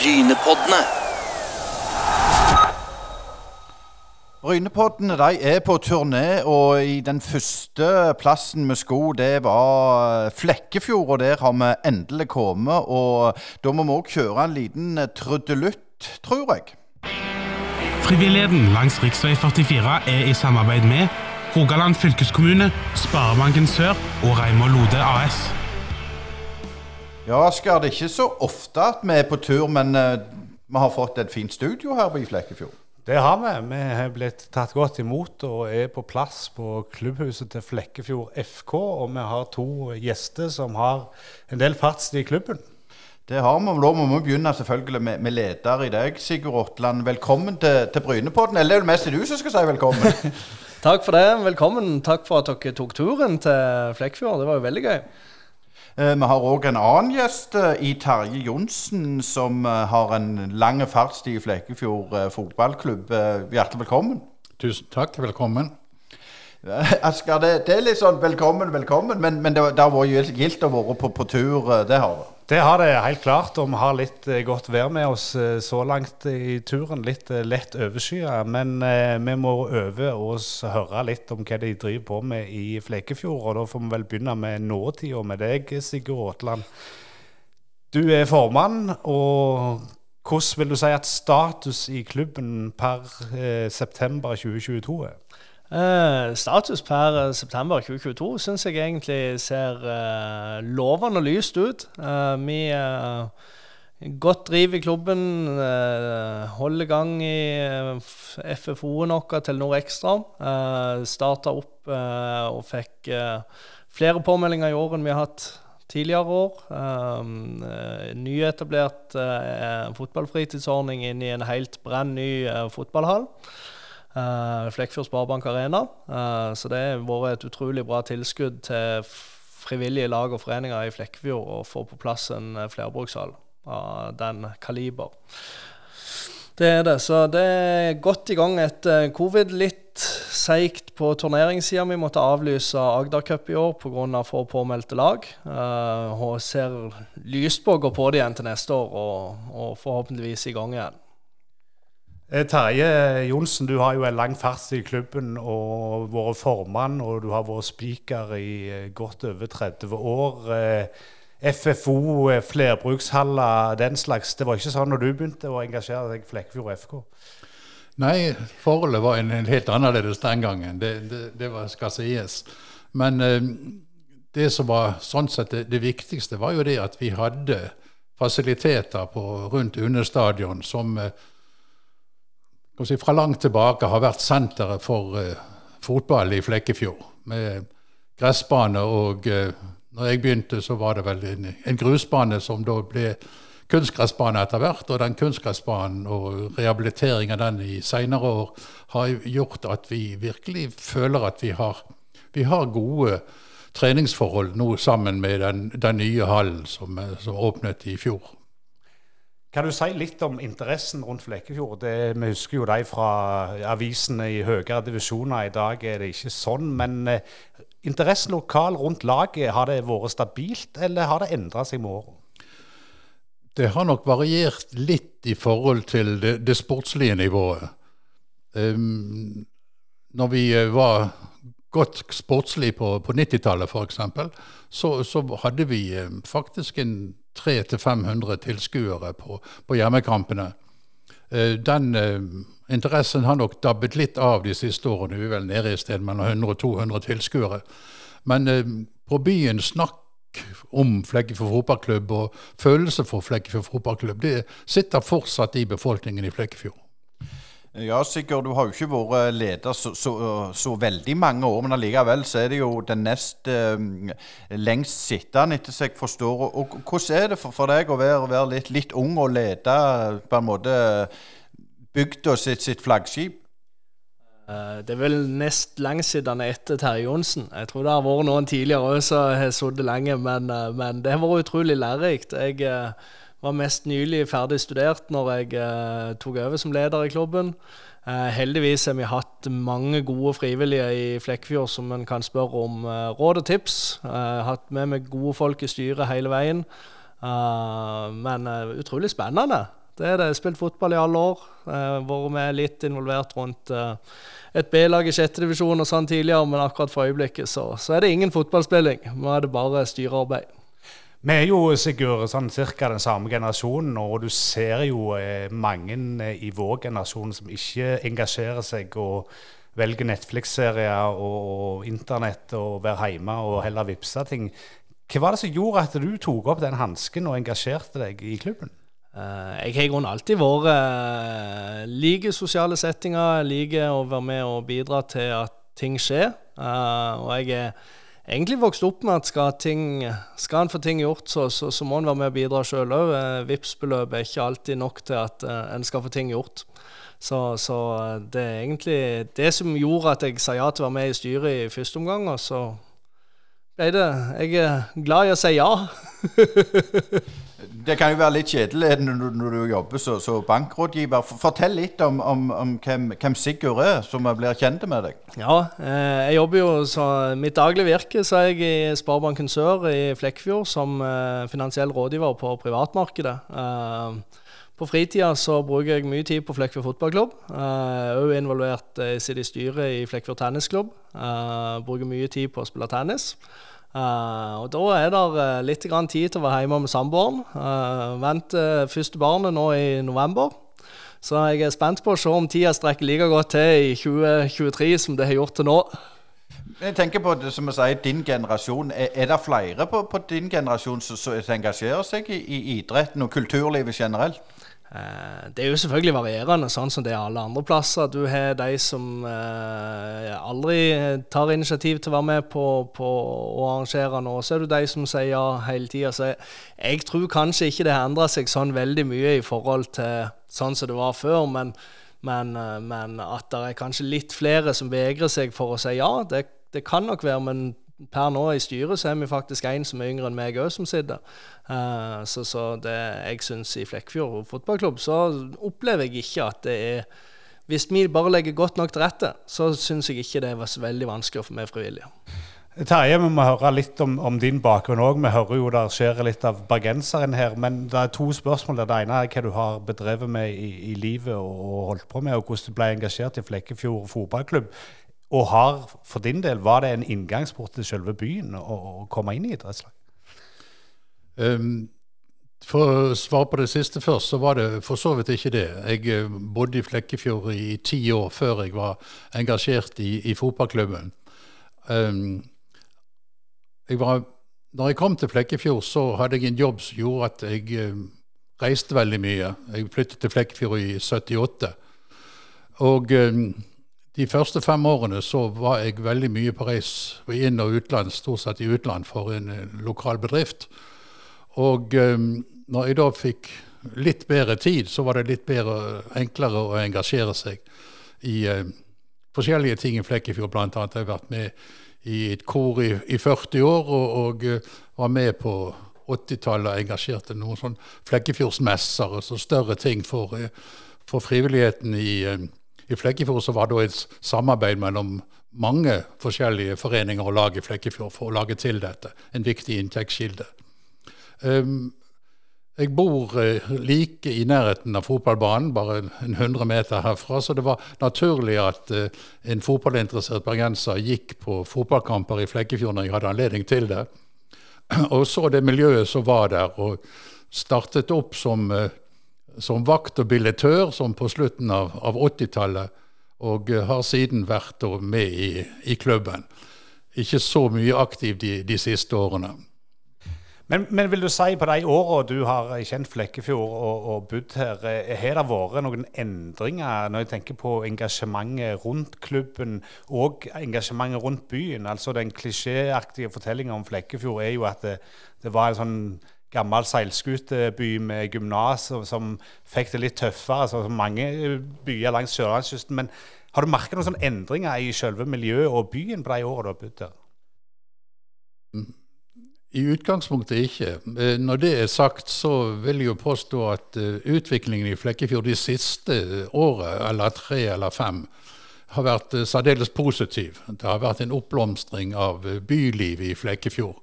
Brynepoddene. Brynepoddene de er på turné, og i den første plassen vi sko, det var Flekkefjord. Og der har vi endelig kommet. Og da må vi òg kjøre en liten trudelutt, tror jeg. Frivilligheten langs rv. 44 er i samarbeid med Rogaland fylkeskommune, Sparebanken Sør og Reimar Lode AS. Ja, Asker, det er ikke så ofte at vi er på tur, men eh, vi har fått et fint studio her i Flekkefjord. Det har vi. Vi har blitt tatt godt imot og er på plass på klubbhuset til Flekkefjord FK. Og vi har to gjester som har en del fartstid i klubben. Det har vi, Da må vi begynne selvfølgelig med, med leder i deg, Sigurd Åtland. Velkommen til, til Brynepodden. Eller det er det mest du som skal si velkommen. Takk for det. Velkommen. Takk for at dere tok turen til Flekkefjord. Det var jo veldig gøy. Eh, Vi har òg en annen gjest eh, i Terje Johnsen, som eh, har en lang fartstid i Flekkefjord fotballklubb. Hjertelig velkommen. Tusen takk, velkommen. Asger, Asker, det, det er litt sånn velkommen, velkommen, men, men det, det har vært gildt- å være på, på tur. Det har det. Det har det helt klart, og vi har litt eh, godt vær med oss eh, så langt i turen. Litt eh, lett overskyet. men vi må øve oss høre litt om hva de driver på med i Flekefjord. Og da får vi vel begynne med nåtida med deg, Sigurd Aatland. Du er formann, og hvordan vil du si at status i klubben per september 2022 er? Eh, status per eh, september 2022 syns jeg egentlig ser uh, lovende lyst ut. Uh, vi uh, godt driv i klubben, eh, holder gang i FFO-en vår, Telenor Extra. Uh, Starta opp og fikk flere påmeldinger i år enn vi har hatt tidligere år. Um, nyetablert fotballfritidsordning inn i en helt brenn ny fotballhall. Uh, Flekkfjord Sparebank Arena. Eh, så det har vært et utrolig bra tilskudd til frivillige lag og foreninger i Flekkefjord å få på plass en eh, flerbrukshall av den kaliber. Det er det. Så det er godt i gang etter covid. Litt seigt på turneringssida. Vi måtte avlyse Agdercup i år pga. få påmeldte lag. Uh, og ser lyst på å gå på det igjen til neste år, og, og forhåpentligvis i gang igjen. Eh, Terje Johnsen, du har jo en lang fartstid i klubben og vært formann, og du har vært spiker i eh, godt over 30 år. Eh, FFO, flerbrukshaller, den slags. Det var ikke sånn når du begynte å engasjere deg i Flekkefjord FK? Nei, forholdet var en, helt annerledes den gangen. Det, det, det var, skal sies. Men det som var sånn sett det, det viktigste, var jo det at vi hadde fasiliteter på, rundt Une stadion som si, fra langt tilbake har vært senteret for uh, fotball i Flekkefjord. Med gressbane og uh, når jeg begynte, så var det vel en, en grusbane som da ble kunstgressbane etter hvert. Og den kunstgressbanen og rehabilitering av den i seinere år har gjort at vi virkelig føler at vi har, vi har gode treningsforhold nå sammen med den, den nye hallen som, eh, som åpnet i fjor. Kan du si litt om interessen rundt Flekkefjord? Det, vi husker jo de fra avisene i høyere divisjoner. I dag er det ikke sånn. Men eh, interessen lokal rundt laget, har det vært stabilt, eller har det endra seg med årene? Det har nok variert litt i forhold til det, det sportslige nivået. Um, når vi eh, var godt sportslig på, på 90-tallet f.eks., så, så hadde vi eh, faktisk en 300-500 tilskuere på, på hjemmekampene. Eh, Den eh, interessen har nok dabbet litt av de siste årene. Vi er vel nede i sted mellom 100 og 200 tilskuere. Men eh, på byen snakk om Flekkefjord fotballklubb og følelse for Flekkefjord fotballklubb, det sitter fortsatt i befolkningen i Flekkefjord. Ja, Sigurd, du har jo ikke vært leder så, så, så veldig mange år, men allikevel så er det jo den nest eh, lengst sittende, etter så jeg forstår. Og, og hvordan er det for, for deg å være, være litt, litt ung og lede på en måte bygda sitt, sitt flaggskip? Eh, Det er vel nest langsittende etter Terje Johnsen. Jeg tror det har vært noen tidligere òg som har sittet lenge, men, eh, men det har vært utrolig lærerikt. Jeg eh, var mest nylig ferdig studert når jeg eh, tok over som leder i klubben. Eh, heldigvis har vi hatt mange gode frivillige i Flekkefjord som en kan spørre om eh, råd og tips. Eh, hatt med meg gode folk i styret hele veien. Eh, men eh, utrolig spennende. Det er det. Jeg har spilt fotball i alle år. Eh, vært med litt involvert rundt eh, et B-lag i sjette divisjon og sånn tidligere, men akkurat for øyeblikket så, så er det ingen fotballspilling. Nå er det bare styrearbeid. Vi er jo Sigurd, sånn ca. den samme generasjonen, og du ser jo eh, mange eh, i vår generasjon som ikke engasjerer seg og velger Netflix-serier og, og internett og være hjemme og heller vippse ting. Hva var det som gjorde at du tok opp den hansken og engasjerte deg i klubben? Uh, jeg har i grunnen alltid vært uh, like sosiale settinger. Liker å være med og bidra til at ting skjer. Uh, og jeg er egentlig vokst opp med at skal, ting, skal en få ting gjort, så, så, så, må en være med og bidra sjøl òg. Uh, Vipps-beløp er ikke alltid nok til at en skal få ting gjort. Så, så, det er egentlig det som gjorde at jeg sa ja til å være med i styret i første omgang. Og så det Jeg er glad i å si ja. Det kan jo være litt kjedelig når, når du jobber som bankrådgiver. Fortell litt om, om, om hvem, hvem, Sigurd er, så vi blir kjent med deg. Ja, eh, jeg jobber jo så Mitt daglige virke så er jeg i Sparebanken Sør i Flekkefjord som eh, finansiell rådgiver på privatmarkedet. Eh, på fritida så bruker jeg mye tid på Flekkefjord fotballklubb. Jeg er òg involvert i styret i Flekkefjord tennisklubb. Bruker mye tid på å spille tennis. Uh, og Da er det uh, litt grann tid til å være hjemme med samboeren. Uh, Venter første barnet nå i november. Så jeg er spent på å se om tida strekker like godt til i 2023 som det har gjort til nå. Jeg tenker på det som jeg sier, din generasjon. Er, er det flere på, på din generasjon som, som engasjerer seg i, i idretten og kulturlivet generelt? Eh, det er jo selvfølgelig varierende, sånn som det er alle andre plasser. Du har de som eh, aldri tar initiativ til å være med på, på å arrangere noe. Så er du de som sier ja hele tida. Så jeg, jeg, tror kanskje ikke det har endra seg sånn veldig mye i forhold til sånn som det var før. Men, men, eh, men at det er kanskje litt flere som vegrer seg for å si ja, det, det kan nok være. Men per nå i styret så er vi faktisk en som er yngre enn meg òg, som sitter. Uh, så, så det jeg syns i Flekkfjord fotballklubb, så opplever jeg ikke at det er Hvis vi bare legger godt nok til rette, så syns jeg ikke det var veldig vanskelig å få med frivillige. Terje, vi må høre litt om, om din bakgrunn òg. Vi hører jo det skjer litt av bergenseren her. Men det er to spørsmål. Det ene er hva du har bedrevet med i, i livet og holdt på med, og hvordan du ble engasjert i Flekkefjord fotballklubb. Og har for din del, var det en inngangsport til selve byen å, å komme inn i idrettslag? Um, for å svare på det siste først, så var det for så vidt ikke det. Jeg eh, bodde i Flekkefjord i ti år før jeg var engasjert i, i fotballklubben. Um, jeg var, når jeg kom til Flekkefjord, så hadde jeg en jobb som gjorde at jeg um, reiste veldig mye. Jeg flyttet til Flekkefjord i 78. Og um, de første fem årene så var jeg veldig mye på reis inn- og utland, stort sett i utland for en eh, lokal bedrift. Og um, når jeg da fikk litt bedre tid, så var det litt bedre, enklere å engasjere seg i um, forskjellige ting i Flekkefjord. Blant annet har jeg vært med i et kor i, i 40 år og, og uh, var med på 80-tallet og engasjerte noen sånn Flekkefjordsmesser og så større ting for, for frivilligheten i um, i Flekkefjord så var det et samarbeid mellom mange forskjellige foreninger og lag i Flekkefjord for å lage til dette. En viktig inntektskilde. Um, jeg bor uh, like i nærheten av fotballbanen, bare en 100 meter herfra, så det var naturlig at uh, en fotballinteressert bergenser gikk på fotballkamper i Flekkefjord når jeg hadde anledning til det. Og så det miljøet som var der, og startet opp som uh, som vakt og billettør som på slutten av, av 80-tallet, og eh, har siden vært med i, i, klubben. Ikke så mye aktiv de, de siste årene. Men, men, vil du si på de åra du har kjent Flekkefjord og, og bodd her, eh, har det vært noen endringer når jeg tenker på engasjementet rundt klubben og engasjementet rundt byen? Altså Den klisjéaktige fortellinga om Flekkefjord er jo at det, det var en sånn gammel seilskuteby med gymnas som fikk det litt tøffere, altså mange byer langs sørlandskysten. Men har du merket noen sånne endringer i selve miljøet og byen på de årene du har bodd der? I utgangspunktet ikke. Eh, når det er sagt, så vil jeg jo påstå at eh, utviklingen i Flekkefjord de siste året, eller tre eller fem, har vært eh, særdeles positiv. Det har vært en oppblomstring av bylivet i Flekkefjord.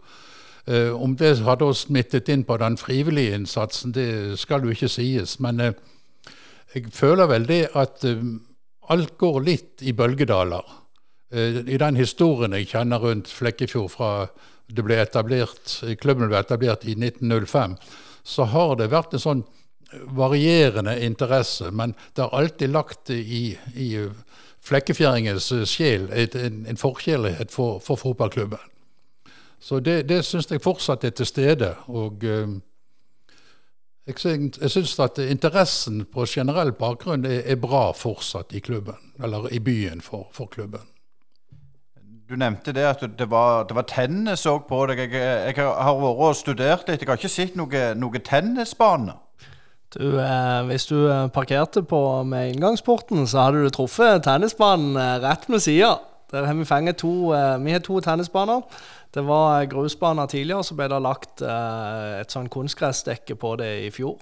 Eh, om det hadde også smittet inn på den frivillige innsatsen, det skal jo ikke sies. Men eh, jeg føler vel det at eh, alt går litt i bølgedaler. I den historien jeg kjenner rundt Flekkefjord fra det ble etablert, klubben ble etablert i 1905, så har det vært en sånn varierende interesse. Men det har alltid lagt i, i flekkefjæringens sjel en, en forkjærlighet for, for fotballklubben. Så det, det syns jeg fortsatt er til stede. Og uh, jeg, syns at interessen på generell bakgrunn er, er, bra fortsatt i klubben, eller i byen for, for klubben. Du nevnte det at det var, det var tennis òg på deg. Jeg, jeg, har vært og studert litt. Jeg har ikke sett noen noe tennisbane. Du, eh, hvis du eh, parkerte på med inngangsporten, så hadde du truffet tennisbanen eh, rett med sida. Der har vi fanget to, eh, vi har to tennisbaner. Det var grusbaner tidligere, så ble det lagt eh, et sånn kunstgressdekke på det i fjor.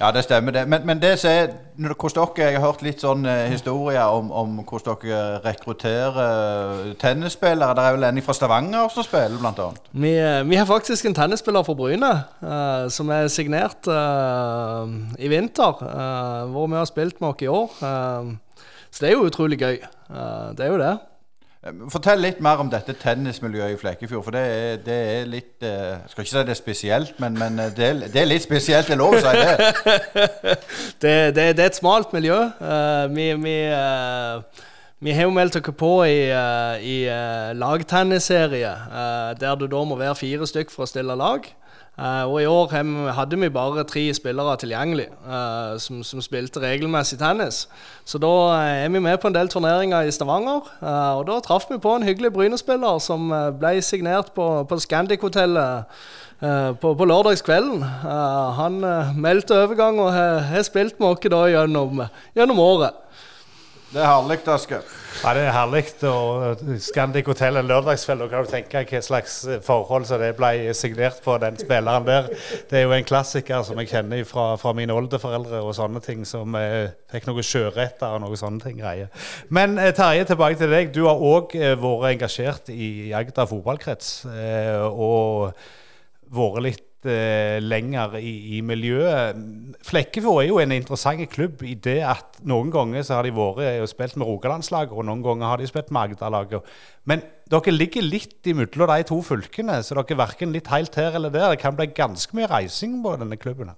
Ja, det stemmer det. Men, men det ser, hvordan dere, jeg har hørt litt sånn eh, historier om, om, hvordan dere rekrutterer eh, tennisspillere. Det er vel en fra Stavanger som spiller, annet? Vi, vi har faktisk en tennisspiller fra Bryne eh, som er signert eh, i vinter. Eh, hvor vi har spilt med oss i år. så det er jo utrolig gøy. det er jo det. Eh, fortell litt mer om dette tennismiljøet i Flekkefjord. For det er, det er litt Jeg eh, skal ikke si det er spesielt, men, men eh, det, er, det, er, litt spesielt. Det er lov å si det. det, det, er et smalt miljø. Uh, vi, vi, uh, vi, har jo meldt oss på i, uh, i lagtennisserie, der du da må være fire stykk for å stille lag. Uh, og I år hadde vi bare tre spillere tilgjengelig uh, som, som, spilte regelmessig tennis. Så da er vi med på en del turneringer i Stavanger. Og da traff vi på en hyggelig Bryne-spiller som ble signert på, på Scandic-hotellet på, på lørdagskvelden. han meldte overgang og har spilt med oss gjennom, gjennom året. Det er herlig, Aske. Ja, det er herlig. Og Scandic Hotel en lørdagskveld, kan du tenke hva slags forhold som det ble signert på den spilleren der. Det er jo en klassiker som jeg kjenner fra, fra mine oldeforeldre og sånne ting, som eh, fikk noen sjøretter og noen sånne ting greier. Men eh, Terje, tilbake til deg. Du har òg eh, vært engasjert i Agder fotballkrets. Eh, og vært litt eh, lenger i, i, miljøet. Flekkefjord er jo en interessant klubb i det at noen ganger så har de vært og spilt med Rogalandslaget, og noen ganger har de spilt med Agderlaget. Men dere ligger litt imellom de to fylkene, så dere er verken litt helt her eller der. Det kan bli ganske mye reising på denne klubben.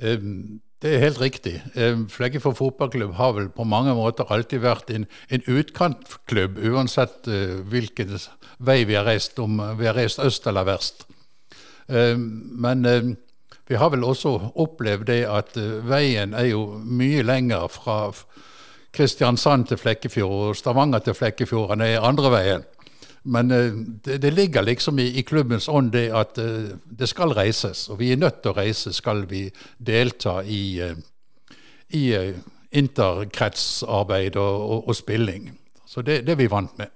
Um, det er helt riktig. Um, Flekkefjord fotballklubb har vel på mange måter alltid vært en, en utkantklubb, uansett uh, hvilken vei vi har reist, om vi har reist øst eller vest. Eh, men eh, vi har vel også opplevd det at eh, veien er jo mye lenger fra Kristiansand til Flekkefjord og Stavanger til Flekkefjord enn det er andre veien. Men det, det, ligger liksom i, i, klubbens ånd det at det skal reises. Og vi er nødt til å reise skal vi delta i, i interkretsarbeid og, og, og, spilling. Så det, det er vi vant med.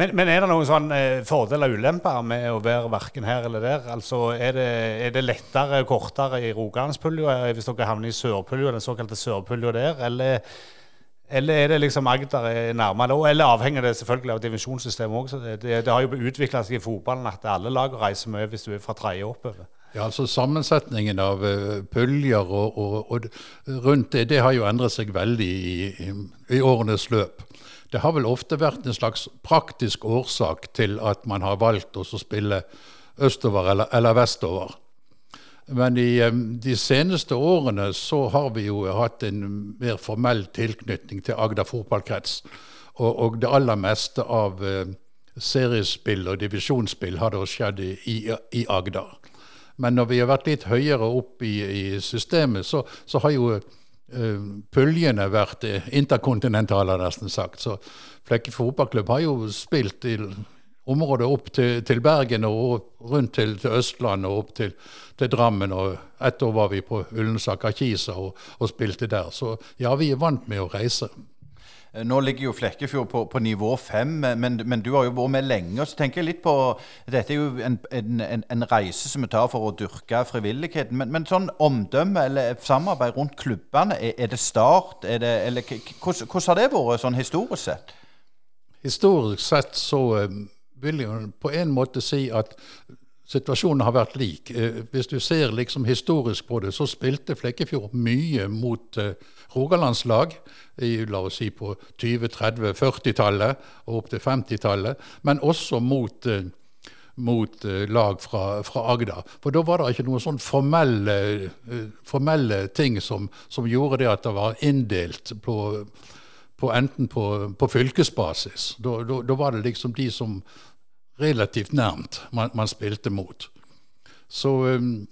Men, men, er det noen sånn eh, fordeler og ulemper med å være verken her eller der? Altså, Er det, er det lettere og kortere i Rogalandspulja eh, hvis dere havner i Sørpulja, den såkalte Sørpulja der? Eller, eller, er det liksom Agder er nærmere? Eller avhenger det selvfølgelig av divisjonssystemet òg? Det, det, har jo utvikla seg i fotballen at alle lag reiser mye hvis du er fra tredje oppover. Ja, altså Sammensetningen av uh, puljer og, og, og, rundt det, det har jo endret seg veldig i, i, i årenes løp. Det har vel ofte vært en slags praktisk årsak til at man har valgt å spille østover eller, eller vestover. Men i de seneste årene så har vi jo hatt en mer formell tilknytning til Agder fotballkrets. Og, og det aller meste av uh, seriespill og divisjonsspill har da skjedd i, i, i, Agder. Men når vi har vært litt høyere opp i, i systemet, så, så har jo Eh, puljene vært interkontinentale, nesten sagt. Så Flekke fotballklubb har jo spilt i området opp til, til Bergen og rundt til, til, Østlandet og opp til, til, Drammen. og Ett år var vi på Ullensaker Kisa og, og spilte der. Så ja, vi er vant med å reise. Eh, nå ligger jo Flekkefjord på, på nivå fem, men, men, du har jo vært med lenge. og så tenker jeg litt på, Dette er jo en, en, en reise som vi tar for å dyrke frivilligheten. Men, men sånn omdømme eller samarbeid rundt klubbene, er, er det Start? Er det, eller, hvordan, hvordan, har det vært sånn historisk sett? Historisk sett så eh, vil jeg på en måte si at situasjonen har vært lik. Eh, hvis du ser liksom historisk på det, så spilte Flekkefjord mye mot eh, rogalandslag i, la oss si på 20-, 30-, 40-tallet og opp til 50-tallet, men også mot eh, mot lag fra, fra, Agder. For da var det ikke noen sånn formelle, formelle ting som, som, gjorde det at det var inndelt på, på enten på, på fylkesbasis. Da, da, da, var det liksom de som relativt nærmt man, man spilte mot. Så um,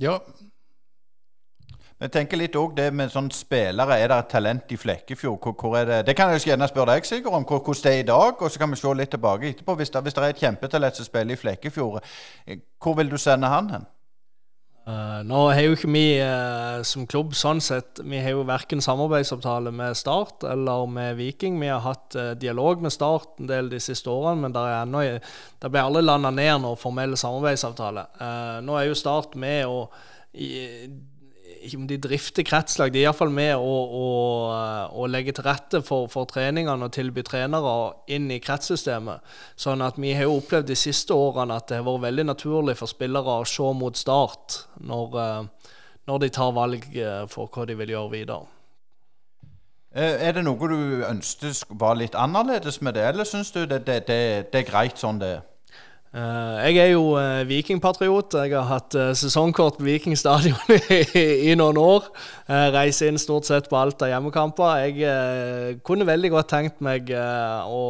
ja. Jeg tenker litt også det med sånne spillere. Er det et talent i Flekkefjord? Hvor, hvor det? det kan jeg gjerne spørre deg, Sigurd, om hvordan det er i dag. Og så kan vi se litt tilbake etterpå. Hvis det, hvis det er et kjempetalent som spiller i Flekkefjord, hvor vil du sende han hen? Uh, nå har jo ikke vi uh, som klubb sånn sett Vi har jo verken samarbeidsavtale med Start eller med Viking. Vi har hatt uh, dialog med Start en del de siste årene, men det, er ennå, det ble aldri landa ned noen formell samarbeidsavtale. nå er jo Start med i, ikke om de drifter kretslag, de er iallfall med å, å, å, legge til rette for, for treningene og tilby trenere inn i kretssystemet. Sånn at vi har jo opplevd de siste årene at det har vært veldig naturlig for spillere å se mot start når, eh, når de tar valg eh, for hva de vil gjøre videre. Eh, er det noe du ønsket var litt annerledes med det, eller syns du det, det, det, det er greit sånn det er? Uh, jeg er jo uh, vikingpatriot. Jeg har hatt uh, sesongkort på Viking stadion i, noen år. reiser inn stort sett på alt av hjemmekamper. Jeg kunne veldig godt tenkt meg å,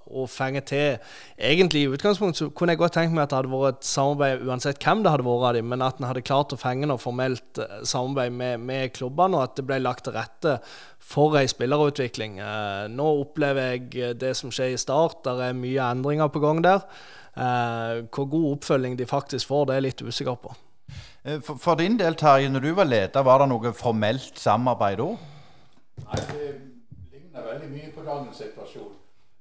å, fenge til Egentlig i utgangspunktet kunne jeg godt tenkt meg at det hadde vært et samarbeid uansett hvem det hadde vært av dem, men at en hadde klart å fenge noe formelt samarbeid med, med klubbene, og at det ble lagt til rette for ei spillerutvikling. nå opplever jeg det som skjer i Start. Det er mye endringer på gang der. Eh, hvor god oppfølging de faktisk får, det er jeg litt usikker på. Eh, for, for, din del, Terje, når du var leder, var det noe formelt samarbeid da? Nei, det ligner veldig mye på dagens situasjon.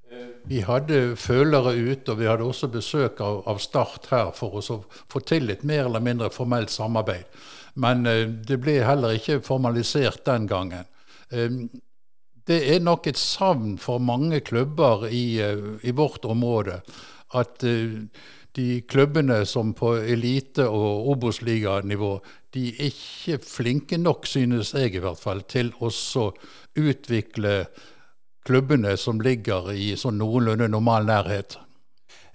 Eh, vi hadde følere ute, og vi hadde også besøk av, av Start her for å få til et mer eller mindre formelt samarbeid. Men det ble heller ikke formalisert den gangen. Det er nok et savn for mange klubber i, i vårt område at eh, de klubbene som på elite- og Obos-liganivå, de er ikke flinke nok, synes jeg i hvert fall, til å utvikle klubbene som ligger i sånn noenlunde normal nærhet.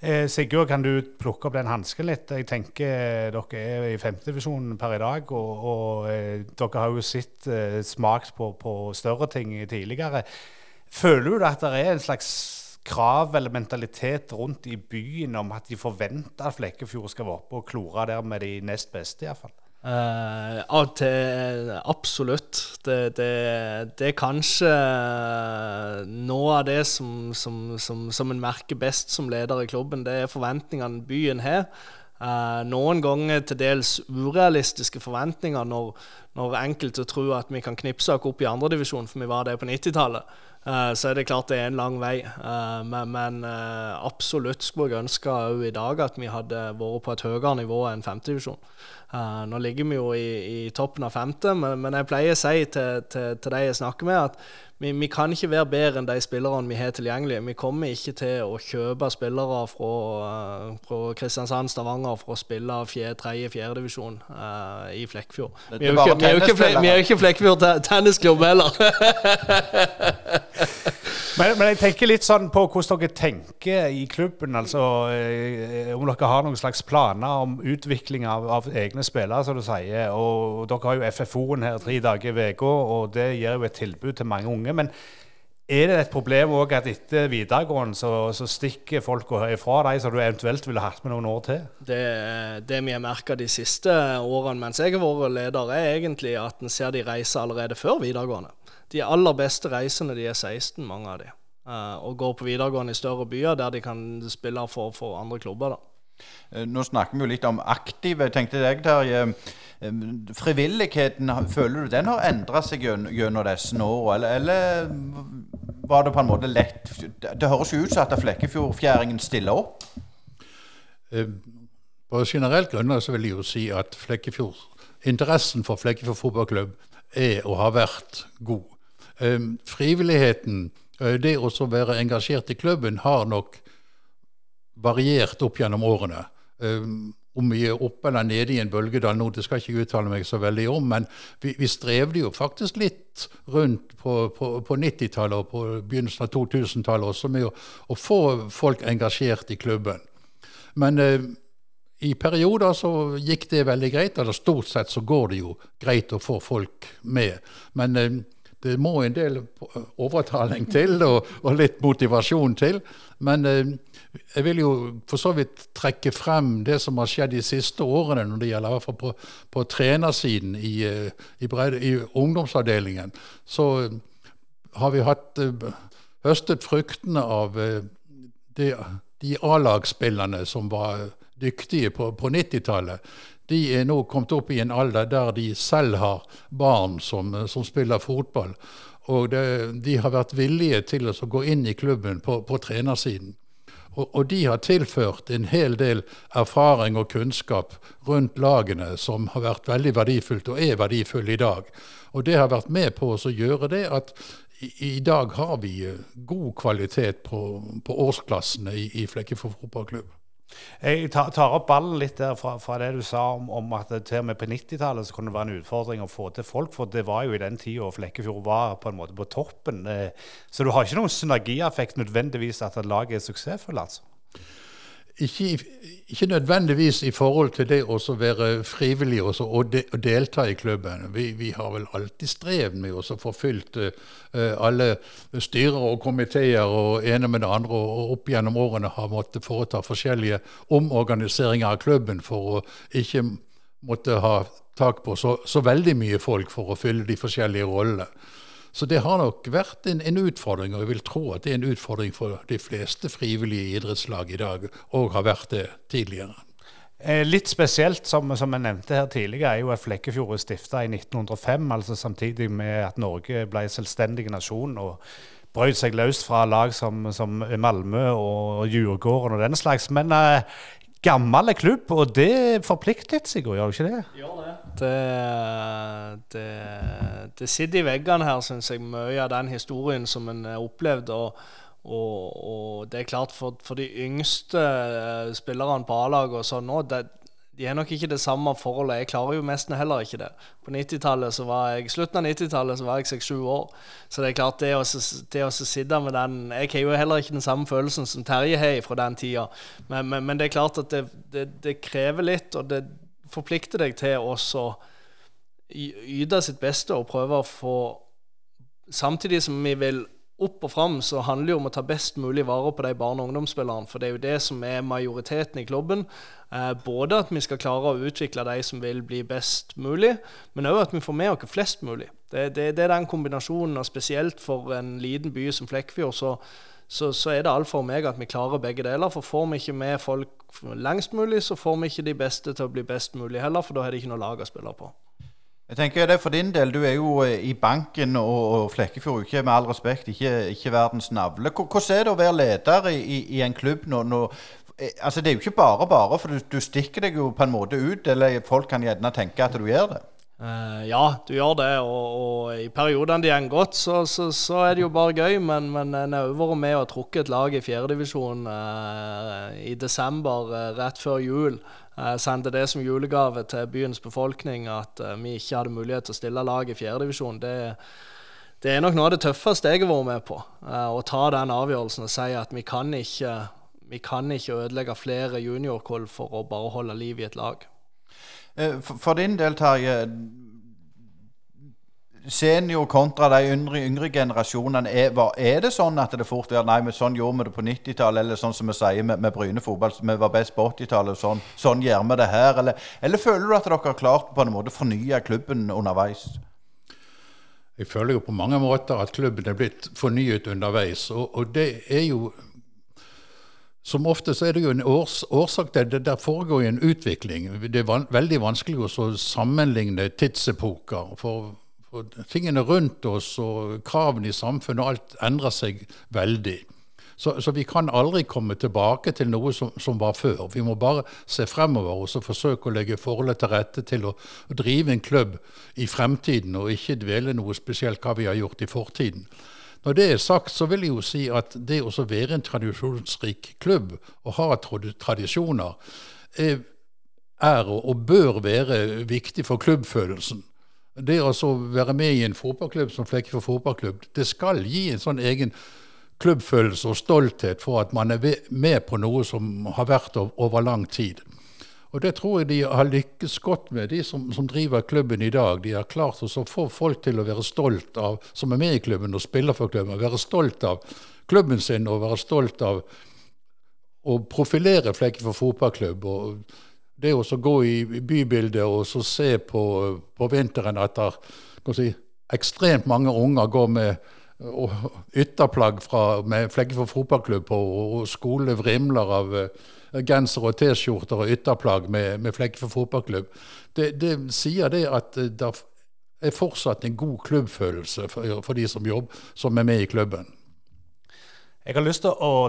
Eh, Sigurd, kan du plukke opp den hansken litt? Jeg tenker Dere er i femtedivisjon per i dag, og, og eh, dere har jo sett eh, smakt på, på, større ting tidligere. Føler du at det er en slags krav eller mentalitet rundt i byen om at de forventer at Flekkefjord skal være oppe og klore der med de nest beste, iallfall? Uh, til absolutt. Det, det, det, er kanskje noe av det som, som, som, som en merker best som leder i klubben. Det er forventningene byen har. Uh, noen ganger til dels urealistiske forventninger når, når enkelte tror at vi kan knipse oss opp i andredivisjon, for vi var det på 90-tallet. Uh, så er det klart det er en lang vei. Uh, men, uh, absolutt skulle jeg ønske òg i dag at vi hadde vært på et høyere nivå enn femtedivisjon. Nå ligger vi jo i, toppen av femte, men, jeg pleier å si til, til, til de jeg snakker med, at vi, vi, kan ikke være bedre enn de spillerne vi har tilgjengelige. Vi kommer ikke til å kjøpe spillere fra, fra Kristiansand, Stavanger for å spille tredje, fjerdedivisjon uh, i Flekkfjord. Vi er jo ikke, Flekkfjord tennisklubb heller. men, men, jeg tenker litt sånn på hvordan dere tenker i klubben. altså eh, Om dere har noen slags planer om utvikling av, av egne spillere, som du sier. og Dere har jo FFO-en her tre dager i uka, og det gir jo et tilbud til mange unge. Men er det et problem òg at etter videregående så, så stikker folk ifra deg, som du eventuelt ville hatt med noen år til? Det, det vi har merka de siste årene mens jeg har vært leder, er egentlig at en ser de reiser allerede før videregående de aller beste reisende de er 16, mange av de. Uh, og går på videregående i større byer der de kan spille for, for andre klubber. da. Eh, nå snakker vi jo litt om aktive. Tenkte jeg, Terje. eh, Frivilligheten, føler du den har endra seg gjennom disse årene? Eller, eller, var det på en måte lett Det høres jo ut som at Flekkefjordfjæringen stiller opp? På generelt grunnlag så vil jeg jo si at Flekkefjord, interessen for Flekkefjord fotballklubb er og har vært god. Frivilligheten, det å være engasjert i klubben, har nok variert opp gjennom årene. Om vi er oppe eller nede i en bølgedal nå, det skal jeg ikke uttale meg så veldig om, men vi, vi strevde jo faktisk litt rundt på, på, på 90-tallet og på begynnelsen av 2000-tallet også med å, å, få folk engasjert i klubben. Men eh, i perioder så gikk det veldig greit, eller stort sett så går det jo greit å få folk med. Men eh, det må en del overtaling til og, og litt motivasjon til. Men eh, jeg vil jo for så vidt trekke frem det som har skjedd de siste årene når det gjelder i hvert fall på, på trenersiden i, eh, i, bredde, i, ungdomsavdelingen. Så eh, har vi hatt eh, høstet fruktene av eh, de, de A-lagsspillerne som var dyktige på, på 90-tallet de er nå kommet opp i en alder der de selv har barn som, som spiller fotball. Og det, de har vært villige til å gå inn i klubben på, på trenersiden. Og, og, de har tilført en hel del erfaring og kunnskap rundt lagene som har vært veldig verdifullt, og er verdifull i dag. Og det har vært med på å gjøre det at i, i dag har vi god kvalitet på, på årsklassene i, i Flekkefjord fotballklubb. Jeg tar opp ballen litt der fra, fra det du sa om, om, at til og med på 90-tallet kunne det være en utfordring å få til folk. For det var jo i den tida Flekkefjord var på en måte på toppen. Eh, så du har ikke noen synergieffekt nødvendigvis at et lag er suksessfullt, altså? Ikke, ikke, nødvendigvis i forhold til det å være frivillig og, og, de, og, delta i klubben. Vi, vi, har vel alltid strevd med å få fylt uh, alle styrer og komiteer og ene med det andre, og opp gjennom årene har måttet foreta forskjellige omorganiseringer av klubben for å ikke måtte ha tak på så, så veldig mye folk for å fylle de forskjellige rollene. Så det har nok vært en, en, utfordring, og jeg vil tro at det er en utfordring for de fleste frivillige idrettslag i dag, og har vært det tidligere. Eh, litt spesielt, som, som, jeg nevnte her tidligere, er jo at Flekkefjord er stifta i 1905, altså samtidig med at Norge ble selvstendig nasjon. og brøt seg løst fra lag som, som Malmö og Djurgården og den slags. Men uh, gammel klubb, og det forplikter Sigurd, gjør det ikke det? Det. Det, det, sitter i veggene her, syns jeg, mye av den historien som en har opplevd. Og, og, og, det er klart, for, for de yngste spillerne på A-laget og sånn nå, de har nok ikke det samme forholdet. Jeg klarer jo nesten heller ikke det. På 90-tallet så var jeg, slutten av 90-tallet så var jeg 6-7 år. Så det er klart, det å, det å sitte med den Jeg har jo heller ikke den samme følelsen som Terje har fra den tida. Men, men, men, det er klart at det, det, det, krever litt, og det forplikter deg til å yte sitt beste og prøve å få Samtidig som vi vil opp og fram, så handler det jo om å ta best mulig vare på de barne- og ungdomsspillerne. For det er jo det som er majoriteten i klubben. Eh, både at vi skal klare å utvikle de som vil bli best mulig, men òg at vi får med oss flest mulig. Det, det, det, er den kombinasjonen, og spesielt for en liten by som Flekkefjord, så, så, så er det alfa og omega at vi klarer begge deler. For får vi ikke med folk lengst mulig, så får vi ikke de beste til å bli best mulig heller, for da er det ikke noe lag å spille på. Jeg tenker det er For din del, du er jo eh, i banken og, Flekkefjord, ikke med all respekt, ikke, ikke verdens navle. Hvordan er det å være leder i, i, i en klubb nå, når eh, altså Det er jo ikke bare bare, for du, du, stikker deg jo på en måte ut. Eller folk kan gjerne tenke at du gjør det. Uh, ja, du gjør det. Og, og i periodene de går godt, så, så, så, er det jo bare gøy. Men, men en har vært med og trukket et lag i fjerdedivisjon uh, i desember, uh, rett før jul. Jeg sendte det som julegave til byens befolkning at uh, vi ikke hadde mulighet til å stille lag i fjerdedivisjon. Det, det er nok noe av det tøffeste jeg har vært med på. Uh, å ta den avgjørelsen og si at vi kan ikke, vi kan ikke ødelegge flere juniorkull for å bare holde liv i et lag. Eh, for din del, Terje senior kontra de yngre, yngre generasjonene. Er, er, det sånn at det fort blir Nei, men sånn gjorde vi det på 90-tallet, eller sånn som vi sier med, med Bryne fotball, vi var best på 80-tallet, sånn, sånn gjør vi det her? Eller, eller, føler du at dere har klart på en måte å fornye klubben underveis? Jeg føler jo på mange måter at klubben er blitt fornyet underveis. Og, og det er jo Som ofte så er det jo en års, årsak til det. Der foregår jo en utvikling. Det er van, veldig vanskelig å sammenligne tidsepoker. For og tingene rundt oss og kravene i samfunnet og alt endrer seg veldig. Så, så, vi kan aldri komme tilbake til noe som, som, var før. Vi må bare se fremover og så forsøke å legge forholdet til rette til å, å, drive en klubb i fremtiden, og ikke dvele noe spesielt hva vi har gjort i fortiden. Når det er sagt, så vil jeg jo si at det å være en tradisjonsrik klubb og ha tradisjoner, er, er og bør være viktig for klubbfølelsen. Det å være med i en fotballklubb som Flekkefjord fotballklubb, det skal gi en sånn egen klubbfølelse og stolthet for at man er med på noe som har vært over lang tid. Og Det tror jeg de har lykkes godt med, de som, som driver klubben i dag. De har klart å få folk til å være stolt av, som er med i klubben og spiller for klubben, være stolt av klubben sin og være stolt av å profilere Flekkefjord fotballklubb. og Det å gå i bybildet og så se på, på vinteren at si, ekstremt mange unger går med ytterplagg fra, med Flekkefjord fotballklubb på, og skole vrimler av uh, genser og T-skjorter og ytterplagg med, med Flekkefjord fotballklubb. Det, det, sier det at det er fortsatt en god klubbfølelse for, for de som jobber, som er med i klubben. Jeg har lyst til å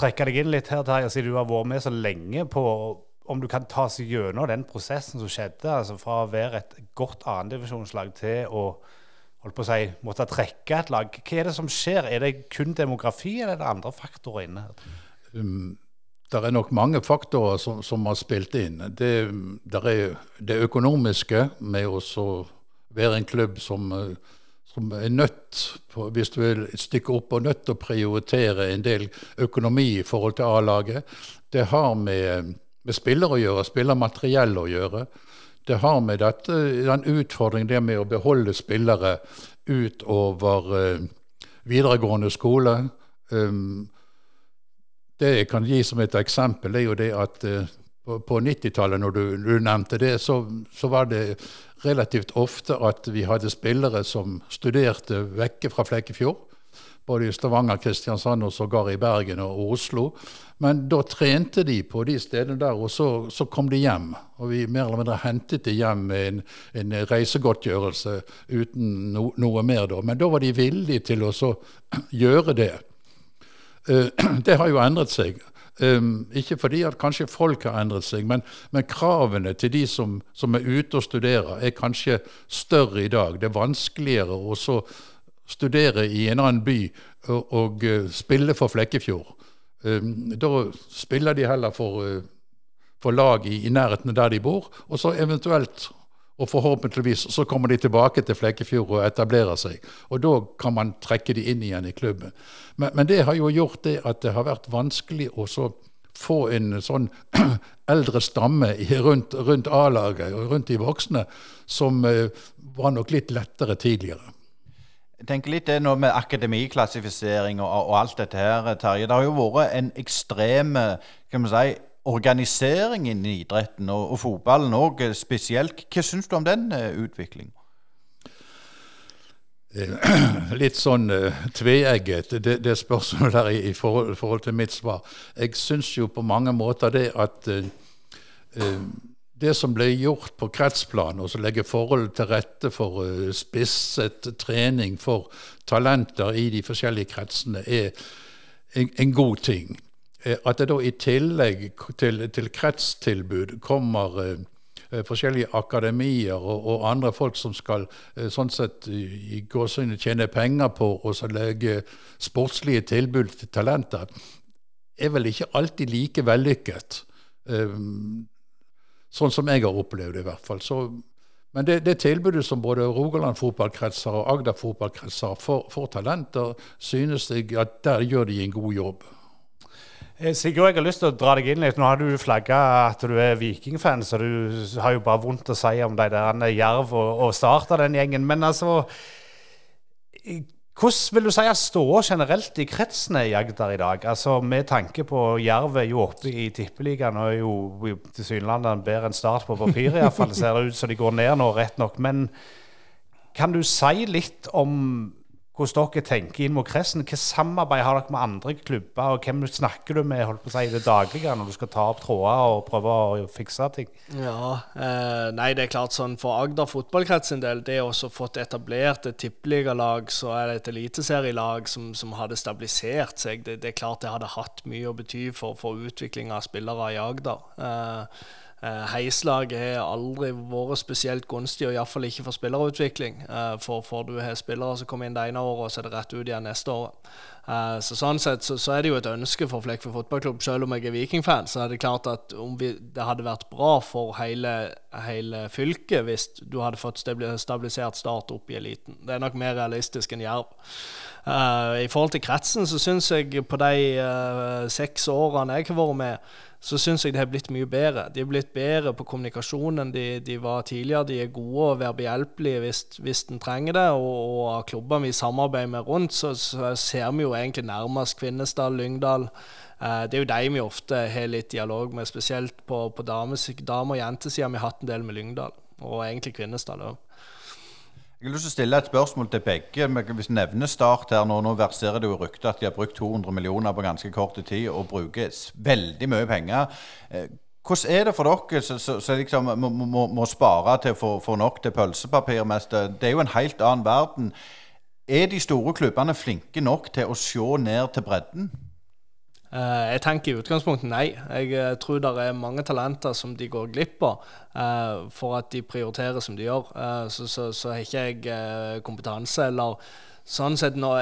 trekke deg inn litt her, Terje, siden du har vært med så lenge på om du kan ta seg gjennom den prosessen som skjedde, altså fra å være et godt annendivisjonslag til å holdt på å si, måtte trekke et lag. Hva er det som skjer? Er det kun demografi, eller er det andre faktorer inne? Um, det er nok mange faktorer som, som har spilt inn. Det, er det økonomiske med å være en klubb som, som er nødt, på, hvis du vil stykke opp, og nødt til å prioritere en del økonomi i forhold til A-laget. Det har med, med spillere å gjøre, spillermateriell å gjøre det har med dette, den utfordringen det med å beholde spillere utover uh, videregående skole. Um, det jeg kan gi som et eksempel, er jo det at på, på 90-tallet, når du, du, nevnte det, så, så, var det relativt ofte at vi hadde spillere som studerte vekke fra Flekkefjord både i Stavanger, Kristiansand og sågar i Bergen og Oslo. Men da trente de på de stedene der, og så, så kom de hjem. Og vi mer eller mindre hentet de hjem med en, en reisegodtgjørelse uten no, noe mer da. Men da var de villige til å gjøre det. Uh, det har jo endret seg. Um, ikke fordi at kanskje folk har endret seg, men, men kravene til de som, som, er ute og studerer, er kanskje større i dag. Det er vanskeligere å så studere i en annen by og, og uh, spille for Flekkefjord. Um, da spiller de heller for, uh, for lag i, i, nærheten der de bor, og så eventuelt og forhåpentligvis så kommer de tilbake til Flekkefjord og etablerer seg. Og da kan man trekke de inn igjen i klubben. Men, men det har jo gjort det at det har vært vanskelig å få en sånn eldre stamme rundt, rundt A-laget og rundt de voksne, som uh, var nok litt lettere tidligere. Jeg tenker litt det nå med akademiklassifisering og, og, alt dette her, Terje. Det har jo vært en ekstrem si, organisering innen idretten, og, og fotballen òg spesielt. Hva syns du om den uh, utviklingen? Eh, litt sånn uh, tveegget, det, det spørsmålet der i, i forhold, forhold, til mitt svar. Jeg syns jo på mange måter det at uh, uh, det som ble gjort på kretsplan, og som legger forholdene til rette for uh, spisset trening for talenter i de forskjellige kretsene, er en, en god ting. Uh, at det da i tillegg til, til kretstilbud kommer uh, forskjellige akademier og, og, andre folk som skal sånn sett i gåsehudet tjene penger på å legge sportslige tilbud til talenter, er vel ikke alltid like vellykket. Um, Sånn som jeg har opplevd det, i hvert fall. Så, men det, det, tilbudet som både Rogaland fotballkretser og Agder fotballkretser får, for talenter, synes jeg at der gjør de en god jobb. Eh, Sigurd, jeg har lyst til å dra deg inn litt. Nå har du flagga at du er Viking-fan, så du har jo bare vondt å si om de der Jerv og, og Start av den gjengen. Men altså hvordan vil du si at ståa generelt i kretsene i Agder i dag? Altså Med tanke på Jerv er jo oppe i Tippeligaen og er jo tilsynelatende bedre enn Start på papiret, iallfall. Ser det ut som de går ned nå, rett nok. Men kan du si litt om hvordan dere tenker inn mot Kressen. Hvilket samarbeid har dere med andre klubber, og hvem snakker du med holdt på å si, i det daglige når du skal ta opp tråder og prøve å fikse ting? Ja, eh, Nei, det er klart sånn for Agder fotballkrets sin del, det å fått etablert et tippeligalag, så er det et eliteserielag som, som hadde stabilisert seg. Det, det, er klart det hadde hatt mye å bety for, for utvikling av spillere i Agder. Eh, Eh, Heislaget har aldri vært spesielt gunstig, og iallfall ikke for spillerutvikling. Eh, for, for du har spillere som kommer inn det ene året, og så er det rett ut igjen neste året. Eh, så sånn sett så, så er det jo et ønske for Flekkefjord fotballklubb. Selv om jeg er Viking-fan, så er det klart at vi, det hadde vært bra for hele, hele fylket hvis du hadde fått stabilisert Start opp i eliten. Det er nok mer realistisk enn Jerv. I forhold til kretsen så syns jeg på de seks årene jeg har vært med, så syns jeg det har blitt mye bedre. De er blitt bedre på kommunikasjon enn de, de var tidligere. De er gode og være behjelpelige hvis, hvis en trenger det. Og, og klubbene vi samarbeider med rundt, så, så ser vi jo egentlig nærmest Kvinesdal, Lyngdal. Eh, det er jo de vi ofte har litt dialog med, spesielt på, på dame- og jentesida. Vi har hatt en del med Lyngdal, og egentlig Kvinesdal òg. Jeg har lyst til å stille et spørsmål til begge. Hvis vi nevner Start her nå, nå verserer det jo ryktet at de har brukt 200 millioner på ganske kort tid og bruker veldig mye penger. Eh, Hvordan er det for dere som liksom må, må, må spare til å få, nok til pølsepapir? mens Det, det er jo en helt annen verden. Er de store klubbene flinke nok til å se ned til bredden? Eh, jeg tenker i utgangspunktet nei. Jeg uh, tror det er mange talenter som de går glipp av uh, for at de prioriterer som de gjør. Så, så, så har ikke jeg kompetanse eller sånn sett no,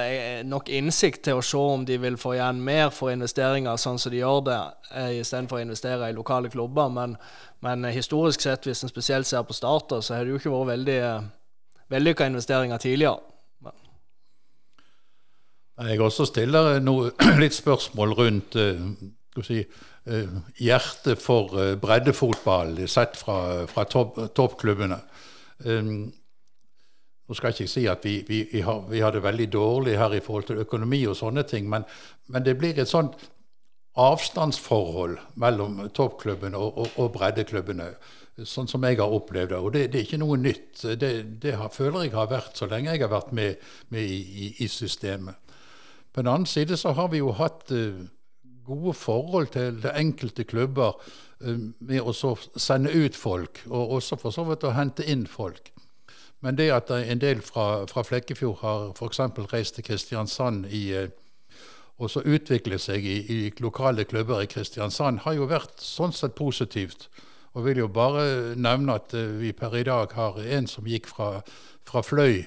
nok innsikt til å se om de vil få igjen mer for investeringer sånn som de gjør det, istedenfor å investere i lokale klubber. Men, men historisk sett, hvis en spesielt ser på starter, så har det jo ikke vært veldig vellykka investeringer tidligere. Jeg også stiller noe, litt spørsmål rundt eh, si, eh, hjertet for eh, breddefotball sett fra, fra topp- toppklubbene. Um, nå skal jeg ikke si at vi, vi, vi, har, vi har det veldig dårlig her i forhold til økonomi og sånne ting, men, men det blir et sånt avstandsforhold mellom toppklubbene og, og, og breddeklubbene, sånn som jeg har opplevd det. Og det, det er ikke noe nytt. Det, det har, føler jeg har vært så lenge jeg har vært med, med i, i systemet. På den annen side så har vi jo hatt eh, gode forhold til enkelte klubber eh, med å sende ut folk, og også for så vidt å hente inn folk. Men det at en del fra, fra Flekkefjord har f.eks. reist til Kristiansand i, eh, og så utvikle seg i, i lokale klubber i Kristiansand, har jo vært sånn sett positivt. Og vil jo bare nevne at vi per i dag har en som gikk fra, fra Fløy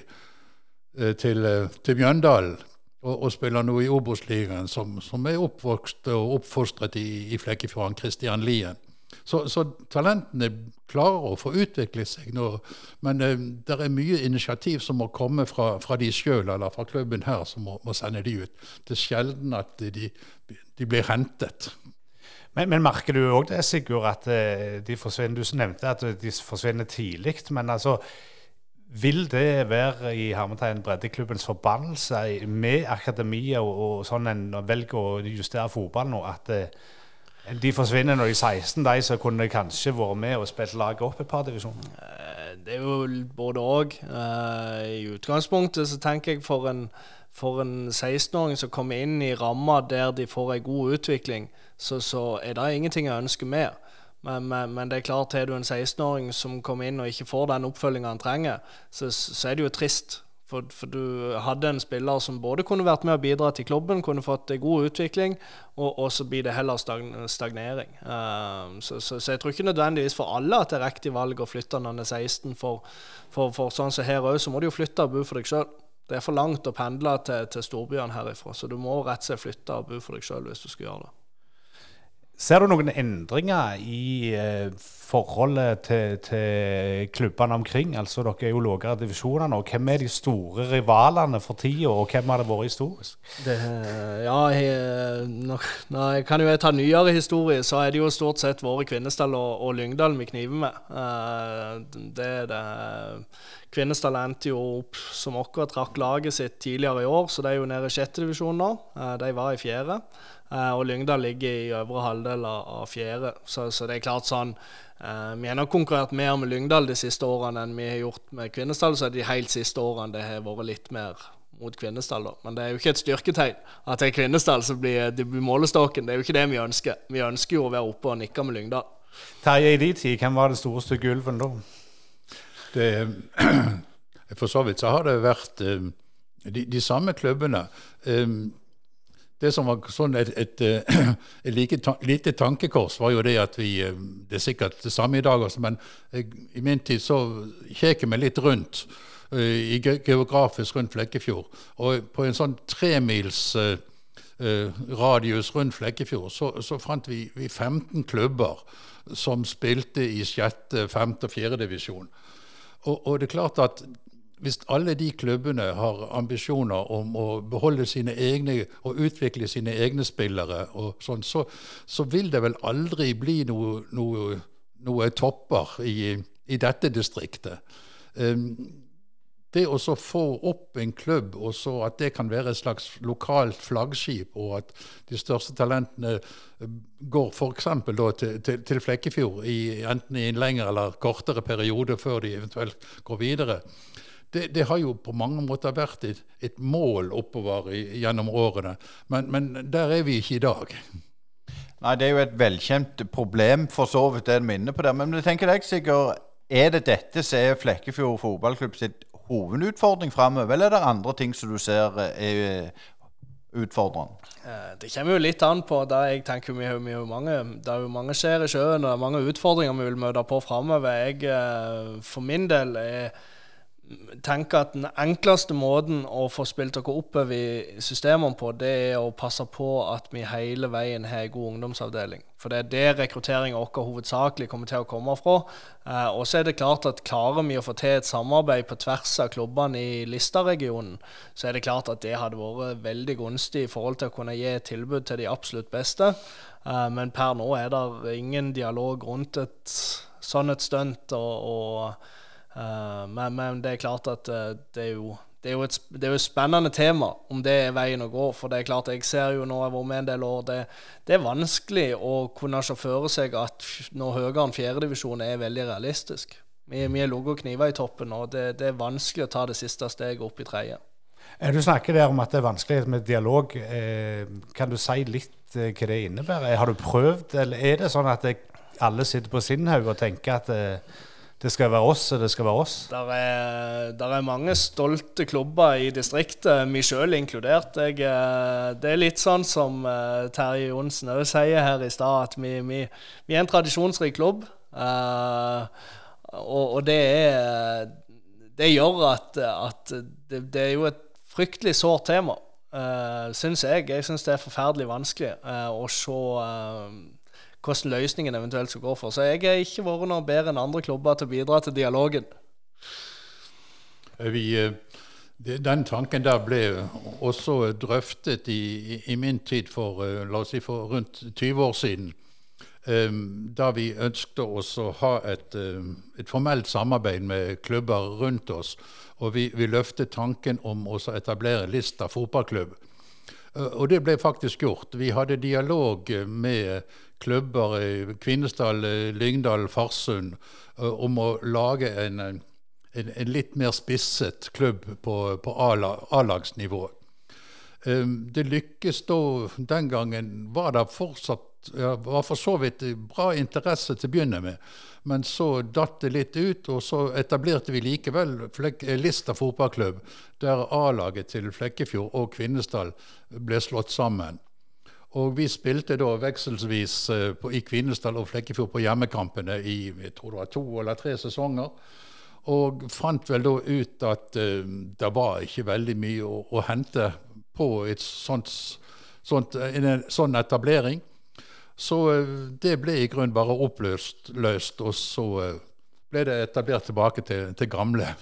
til, til Mjøndalen og, og spiller nå i Obos-ligaen, som, som er oppvokst og oppfostret i, i Flekkefjorden, Christian Lien. Så, så talentene klarer å få utvikle seg nå, men eh, det er mye initiativ som må komme fra, fra de sjøl, eller fra klubben her, som må, må sende de ut. Det er sjelden at de, de blir hentet. Men, men merker du òg det, Sigurd, at eh, de forsvinner Du nevnte at de forsvinner tidlig. Men altså, vil det være i hermetegn breddeklubbens forbannelse med akademiet og, og sånn en velger å justere fotball nå, at eh, de forsvinner når de er 16, de som kunne kanskje vært med og spilt laget opp et par divisjoner? Eh, Det er jo både òg. I utgangspunktet så tenker jeg for en, en 16-åring som kommer inn i ramma der de får ei god utvikling, så, så er det ingenting jeg ønsker mer. Men, men, men det er klart, har du en 16-åring som kommer inn og ikke får den oppfølginga han trenger, så, så er det jo trist. For, for du hadde en spiller som både kunne vært med og bidra til klubben, kunne fått god utvikling, og, og så blir det heller stagnering. Uh, så, så, så jeg tror ikke nødvendigvis for alle at det er riktig valg å flytte når en er 16. For, for, for sånn som her òg, så må du jo flytte og bo for deg sjøl. Det er for langt å pendle til, til storbyene herifra, så du må rett og slett flytte og bo for deg sjøl hvis du skal gjøre det. Ser du noen endringer i eh, forholdet til, til klubbene omkring? Altså, Dere er jo lavere divisjoner nå. Hvem er de store rivalene for tida, og hvem har det vært historisk? Det, ja, jeg, når jeg kan jo ta nyere historie, så er det jo stort sett våre Kvinesdal og, og Lyngdal vi kniver med. Eh, det er det. Kvinesdal endte jo opp som akkurat trakk laget sitt tidligere i år, så de er jo nede i sjette divisjon nå. Eh, De var i fjerde. Eh, Og Lyngdal ligger i øvre halvdel av fjerde. Så, så det er klart sånn eh, Vi har nok konkurrert mer med Lyngdal de siste årene enn vi har gjort med Kvinesdal, så er det de helt siste årene det har vært litt mer mot Kvinesdal, da. Men det er jo ikke et styrketegn at det er Kvinesdal som blir, det blir målestokken. Det er jo ikke det vi ønsker. Vi ønsker jo å være oppe og nikke med Lyngdal. Terje, i de tid, hvem var det store stygge ulven da? Det, for så vidt så har det vært eh, de, de samme klubbene. Eh, det som var sånn et, et, et, et like, lite tankekors, var jo det at vi Det er sikkert det samme i dag også, men jeg, i min tid så kjekk meg litt rundt i geografisk rundt Flekkefjord. Og på en sånn tremils radius rundt Flekkefjord så, så fant vi, vi, 15 klubber som spilte i sjette, femte og fjerde divisjon. Og, og det er klart at hvis alle de klubbene har ambisjoner om å beholde sine egne og utvikle sine egne spillere, og sånn, så, så vil det vel aldri bli noe, noe, noe topper i, i, dette distriktet. Um, det å så få opp en klubb, og så at det kan være et slags lokalt flaggskip, og at de største talentene går f.eks. Til, til, til Flekkefjord, i, enten i en lengre eller kortere periode før de eventuelt går videre, det, det, har jo på mange måter vært et, et mål oppover i, gjennom årene. Men, men, der er vi ikke i dag. Nei, det er jo et velkjent problem, for så vidt, det er inne på det. Men jeg tenker deg, Sigurd, er det dette som er Flekkefjord fotballklubb sitt hovedutfordring framover, eller er det andre ting som du ser er utfordrende? Eh, det kommer jo litt an på. Da jeg tenker vi vi er mange, Det er jo mange skjer i sjøen, og det er mange utfordringer vi vil møte på framover. Jeg, eh, for min del, er tenker at den enkleste måten å få spilt dere oppover i systemene på, det er å passe på at vi hele veien har en god ungdomsavdeling. For det er det rekrutteringen vår hovedsakelig kommer til å komme fra. Eh, og så er det klart at klarer vi å få til et samarbeid på tvers av klubbene i Lista-regionen, så er det klart at det hadde vært veldig gunstig i forhold til å kunne gi et tilbud til de absolutt beste. Eh, men per nå er det ingen dialog rundt et sånn et stunt. og, og Uh, men, men, det er klart at uh, det, er jo, det, er et, det, er jo, et, spennende tema om det er veien å gå. For det er klart, jeg ser jo nå jeg har vært med en del år, det, det er vanskelig å kunne sjåføre seg at når høyere enn fjerdedivisjon er veldig realistisk. Vi, vi er ligget og kniver i toppen, og det, det, er vanskelig å ta det siste steget opp i tredje. Du snakker der om at det er vanskelig med dialog. Eh, kan du si litt eh, hva det innebærer? Har du prøvd, eller er det sånn at alle sitter på sin haug og tenker at eh, det skal være oss, og det skal være oss. Der er, der er mange stolte klubber i distriktet, meg sjøl inkludert. Jeg, eh, det er litt sånn som uh, Terje Johnsen òg sier her i stad, at vi, vi, vi, er en tradisjonsrik klubb. Uh, og, og, det er Det gjør at, at det, det, er jo et fryktelig sårt tema, uh, syns jeg. Jeg syns det er forferdelig vanskelig å se hvordan løsningen eventuelt skal gå for. Så jeg har ikke vært noe bedre enn andre klubber til å bidra til dialogen. Vi, eh, den tanken der ble også drøftet i, i min tid for, eh, la oss si for rundt 20 år siden. Ehm, da vi ønsket oss å ha et, eh, et, formelt samarbeid med klubber rundt oss. Og vi, vi løftet tanken om å etablere Lista fotballklubb. Og det ble faktisk gjort. Vi hadde dialog med klubber i Kvinesdal, Lyngdal, Farsund om å lage en, en, en litt mer spisset klubb på, A-lagsnivå. Det lykkes da Den gangen var det fortsatt ja, var for så vidt bra interesse til å begynne med. Men så datt det litt ut, og så etablerte vi likevel Lista fotballklubb, der A-laget til Flekkefjord og Kvinesdal ble slått sammen. Og vi spilte da vekselsvis uh, på, i Kvinesdal og Flekkefjord på hjemmekampene i jeg tror det var to eller tre sesonger. Og fant vel da ut at uh, det var ikke veldig mye å, å hente på sånt, sånt, en sånn etablering. Så uh, det ble i grunnen bare oppløst, løst, og så ble det etablert tilbake til, til gamle,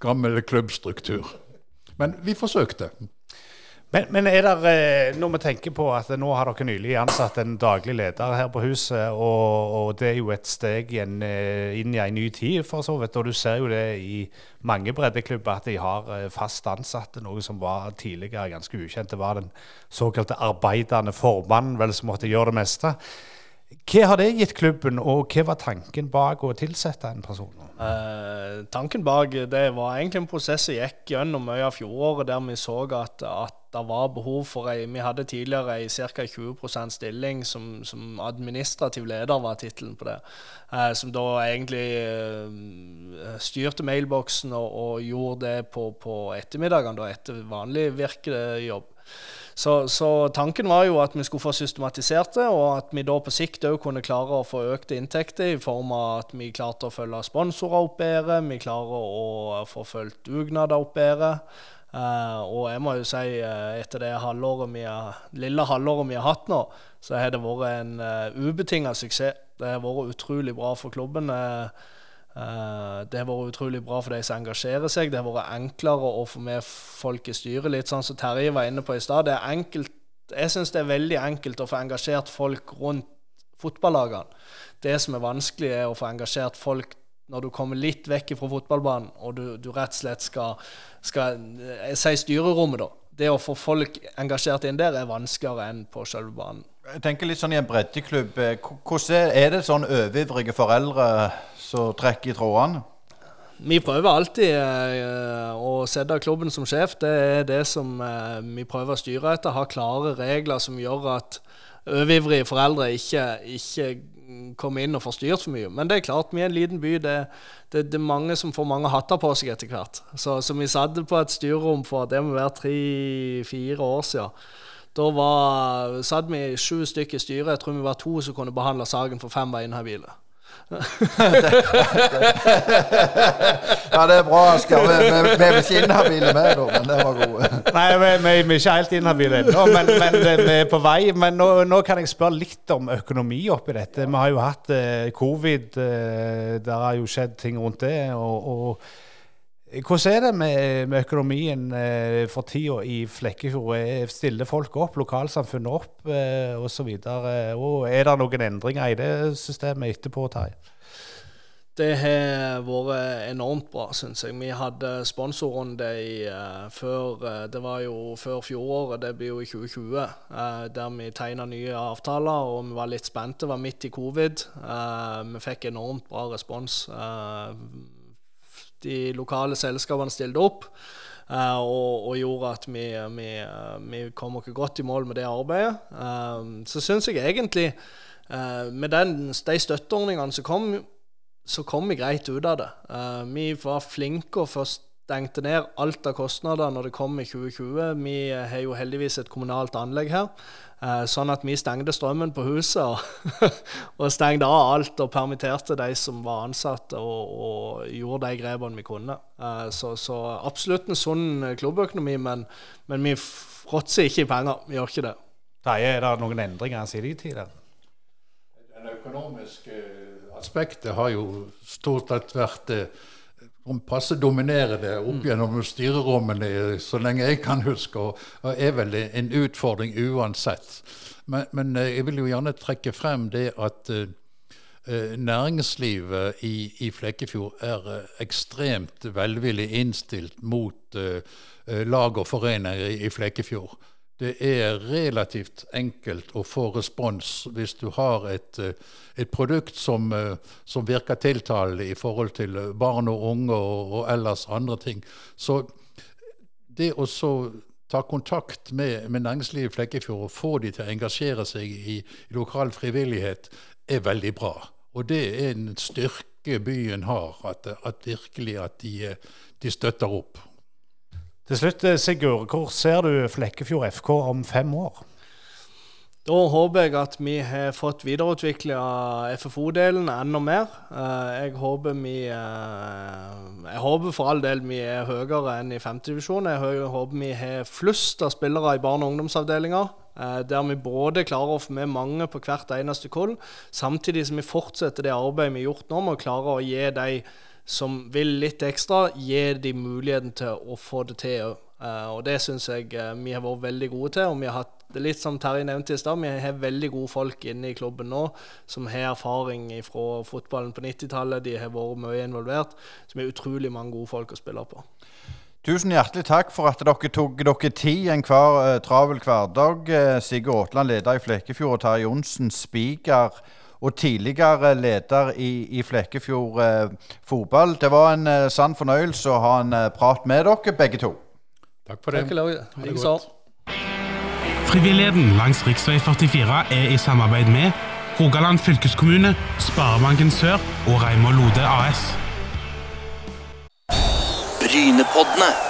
gammel klubbstruktur. Men vi forsøkte. Men, men, er det, eh, når vi tenker på at nå har dere nylig ansatt en daglig leder her på huset, og, og det er jo et steg eh, inn i en ny tid, for så vidt. Og du ser jo det i mange breddeklubber at de har eh, fast ansatte, noe som var tidligere ganske ukjent. Det var den såkalte arbeidende formannen vel som måtte gjøre det meste. Hva har det gitt klubben, og hva var tanken bak å tilsette en person? Eh, tanken bak det var egentlig en prosess som gikk gjennom mye av fjoråret, der vi så at, at det var behov for ei Vi hadde tidligere ei ca. 20% stilling som, som, administrativ leder, var tittelen på det. Eh, som da egentlig eh, styrte mailboksen og, og, gjorde det på, på ettermiddagene, etter vanlig virkejobb. Så, så, tanken var jo at vi skulle få systematisert det, og at vi da på sikt òg kunne klare å få økte inntekter i form av at vi klarte å følge sponsorer opp bedre, vi klarer å få fulgt dugnader opp bedre. Uh, og jeg må jo si, uh, etter det halvåret har, lille halvåret vi har hatt nå, så har det vært en uh, ubetinga suksess. Det har vært utrolig bra for klubben. Uh, det har vært utrolig bra for de som engasjerer seg. Det har vært enklere å få med folk i styret, litt sånn som Terje var inne på i stad. Jeg syns det er veldig enkelt å få engasjert folk rundt fotballagene. Det som er vanskelig, er å få engasjert folk når du kommer litt vekk fra fotballbanen, og du, du, rett og slett skal, skal Jeg sier styrerommet, da. Det å få folk engasjert inn der er vanskeligere enn på selve banen. Jeg tenker litt sånn i en breddeklubb. Eh, hvordan er det sånn overivrige foreldre som trekker i trådene? Vi prøver alltid eh, å sette klubben som sjef. Det er det som eh, vi prøver å styre etter. Ha klare regler som gjør at overivrige foreldre ikke, ikke komme inn og få styrt for mye. Men det er klart, vi er en liten by. Det, det, det er mange som får mange hatter på seg etter hvert. Så, så vi satt på et styrerom for det må være tre-fire år siden. Da var, satt vi sju stykker i styret. Jeg tror vi var to som kunne behandle saken for fem var inhabile. ja, det er bra, Asker. Vi, vi, vi er ikke inhabile vi, da, men det var gode. Nei, vi, vi, er ikke helt inhabile ennå, men, men, vi er på vei. Men nå, nå, kan jeg spørre litt om økonomi oppi dette. Vi har jo hatt eh, covid. Eh, der har jo skjedd ting rundt det. og, og hvordan er det med, med økonomien eh, for tida i Flekkefjord? Stiller folk opp, lokalsamfunnet opp eh, osv.? Er det noen endringer i det systemet etterpå, Terje? Det har vært enormt bra, syns jeg. Vi hadde sponsorrunde i uh, før uh, Det var jo før fjoråret, det blir jo i 2020, uh, der vi tegna nye avtaler og vi var litt spente. Var midt i covid. vi fikk enormt bra respons de lokale selskapene stilte opp. Uh, og, og, gjorde at vi, vi, vi kom oss godt i mål med det arbeidet. Uh, så syns jeg egentlig, uh, med den, de støtteordningene som kom, så kom vi greit ut av det. vi var flinke og først stengte ned alt av kostnader når det kom i 2020. Vi har jo heldigvis et kommunalt anlegg her. Eh, sånn at vi stengte strømmen på huset og, og stengte av alt og permitterte de som var ansatte, og, og gjorde de grepene vi kunne. Eh, så, så, absolutt en sunn klubbøkonomi, men, men vi fråtser ikke i penger. Vi gjør ikke det. Terje, er det noen endringer siden i tid? Det økonomiske aspektet har jo stort sett vært passe dominerende opp mm. gjennom styrerommene så lenge jeg kan huske, og, og er vel en utfordring uansett. Men, men, eh, jeg vil jo gjerne trekke frem det at uh, næringslivet i, i, Flekkefjord er ekstremt velvillig innstilt mot uh, lag og foreninger i, i Flekkefjord. Det er relativt enkelt å få respons hvis du har et, eh, et produkt som, eh, som, virker tiltalende i forhold til barn og unge og, og ellers andre ting. Så det å så ta kontakt med, med næringslivet i Flekkefjord og få de til å engasjere seg i, i lokal frivillighet, er veldig bra. Og det er en styrke byen har, at, at virkelig at de, de støtter opp. Til slutt, eh, Sigurd, hvor ser du Flekkefjord FK om fem år? Da håper jeg at vi har fått videreutvikla FFO-delen enda mer. Eh, jeg håper vi eh, Jeg håper for all del vi er høyere enn i femtedivisjon. Jeg håper vi har flust av spillere i barne- og ungdomsavdelinga. Der vi både klarer å få med mange på hvert eneste kull, samtidig som vi fortsetter det arbeidet vi har gjort nå med å klare å gi de som vil litt ekstra, gir de muligheten til å få det til eh, og det syns jeg uh, vi har vært veldig gode til. Og vi har hatt litt som Terje nevnte i stad, vi har veldig gode folk inne i klubben nå som har erfaring fra fotballen på 90-tallet. De har vært mye involvert. Så vi har utrolig mange gode folk å spille på. Tusen hjertelig takk for at dere tok dere tid en hver uh, travel hverdag. Sigurd Aatland, leder i Flekefjord, og Terje Johnsen, spiker og tidligere leder i, i Flekkefjord eh, fotball. Det var en eh, sann fornøyelse å ha en eh, prat med dere, begge to. Takk for det. Takk Likeså. Frivilligheten langs rv. 44 er i samarbeid med Rogaland fylkeskommune, Sparebanken Sør og Reimar Lode AS. Brynepoddene.